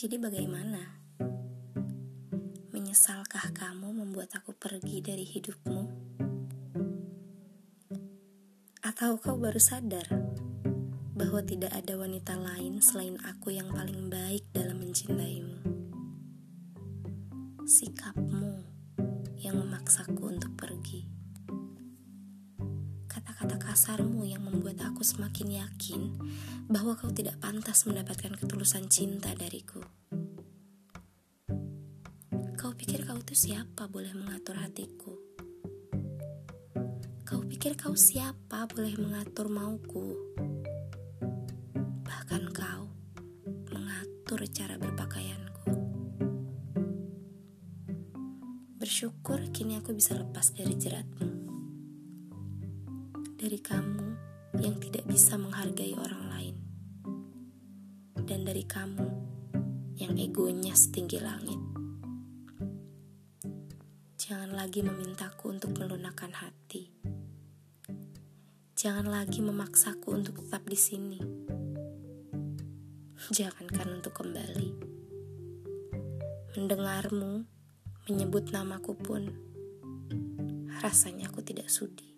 Jadi bagaimana? Menyesalkah kamu membuat aku pergi dari hidupmu? Atau kau baru sadar bahwa tidak ada wanita lain selain aku yang paling baik dalam mencintaimu? Sikapmu yang memaksaku untuk pergi. Kasarmu yang membuat aku semakin yakin bahwa kau tidak pantas mendapatkan ketulusan cinta dariku. Kau pikir kau itu siapa boleh mengatur hatiku? Kau pikir kau siapa boleh mengatur mauku? Bahkan kau mengatur cara berpakaianku. Bersyukur kini aku bisa lepas dari jeratmu. Dari kamu yang tidak bisa menghargai orang lain dan dari kamu yang egonya setinggi langit. Jangan lagi memintaku untuk melunakkan hati. Jangan lagi memaksaku untuk tetap di sini. Jangankan untuk kembali. Mendengarmu menyebut namaku pun rasanya aku tidak sudi.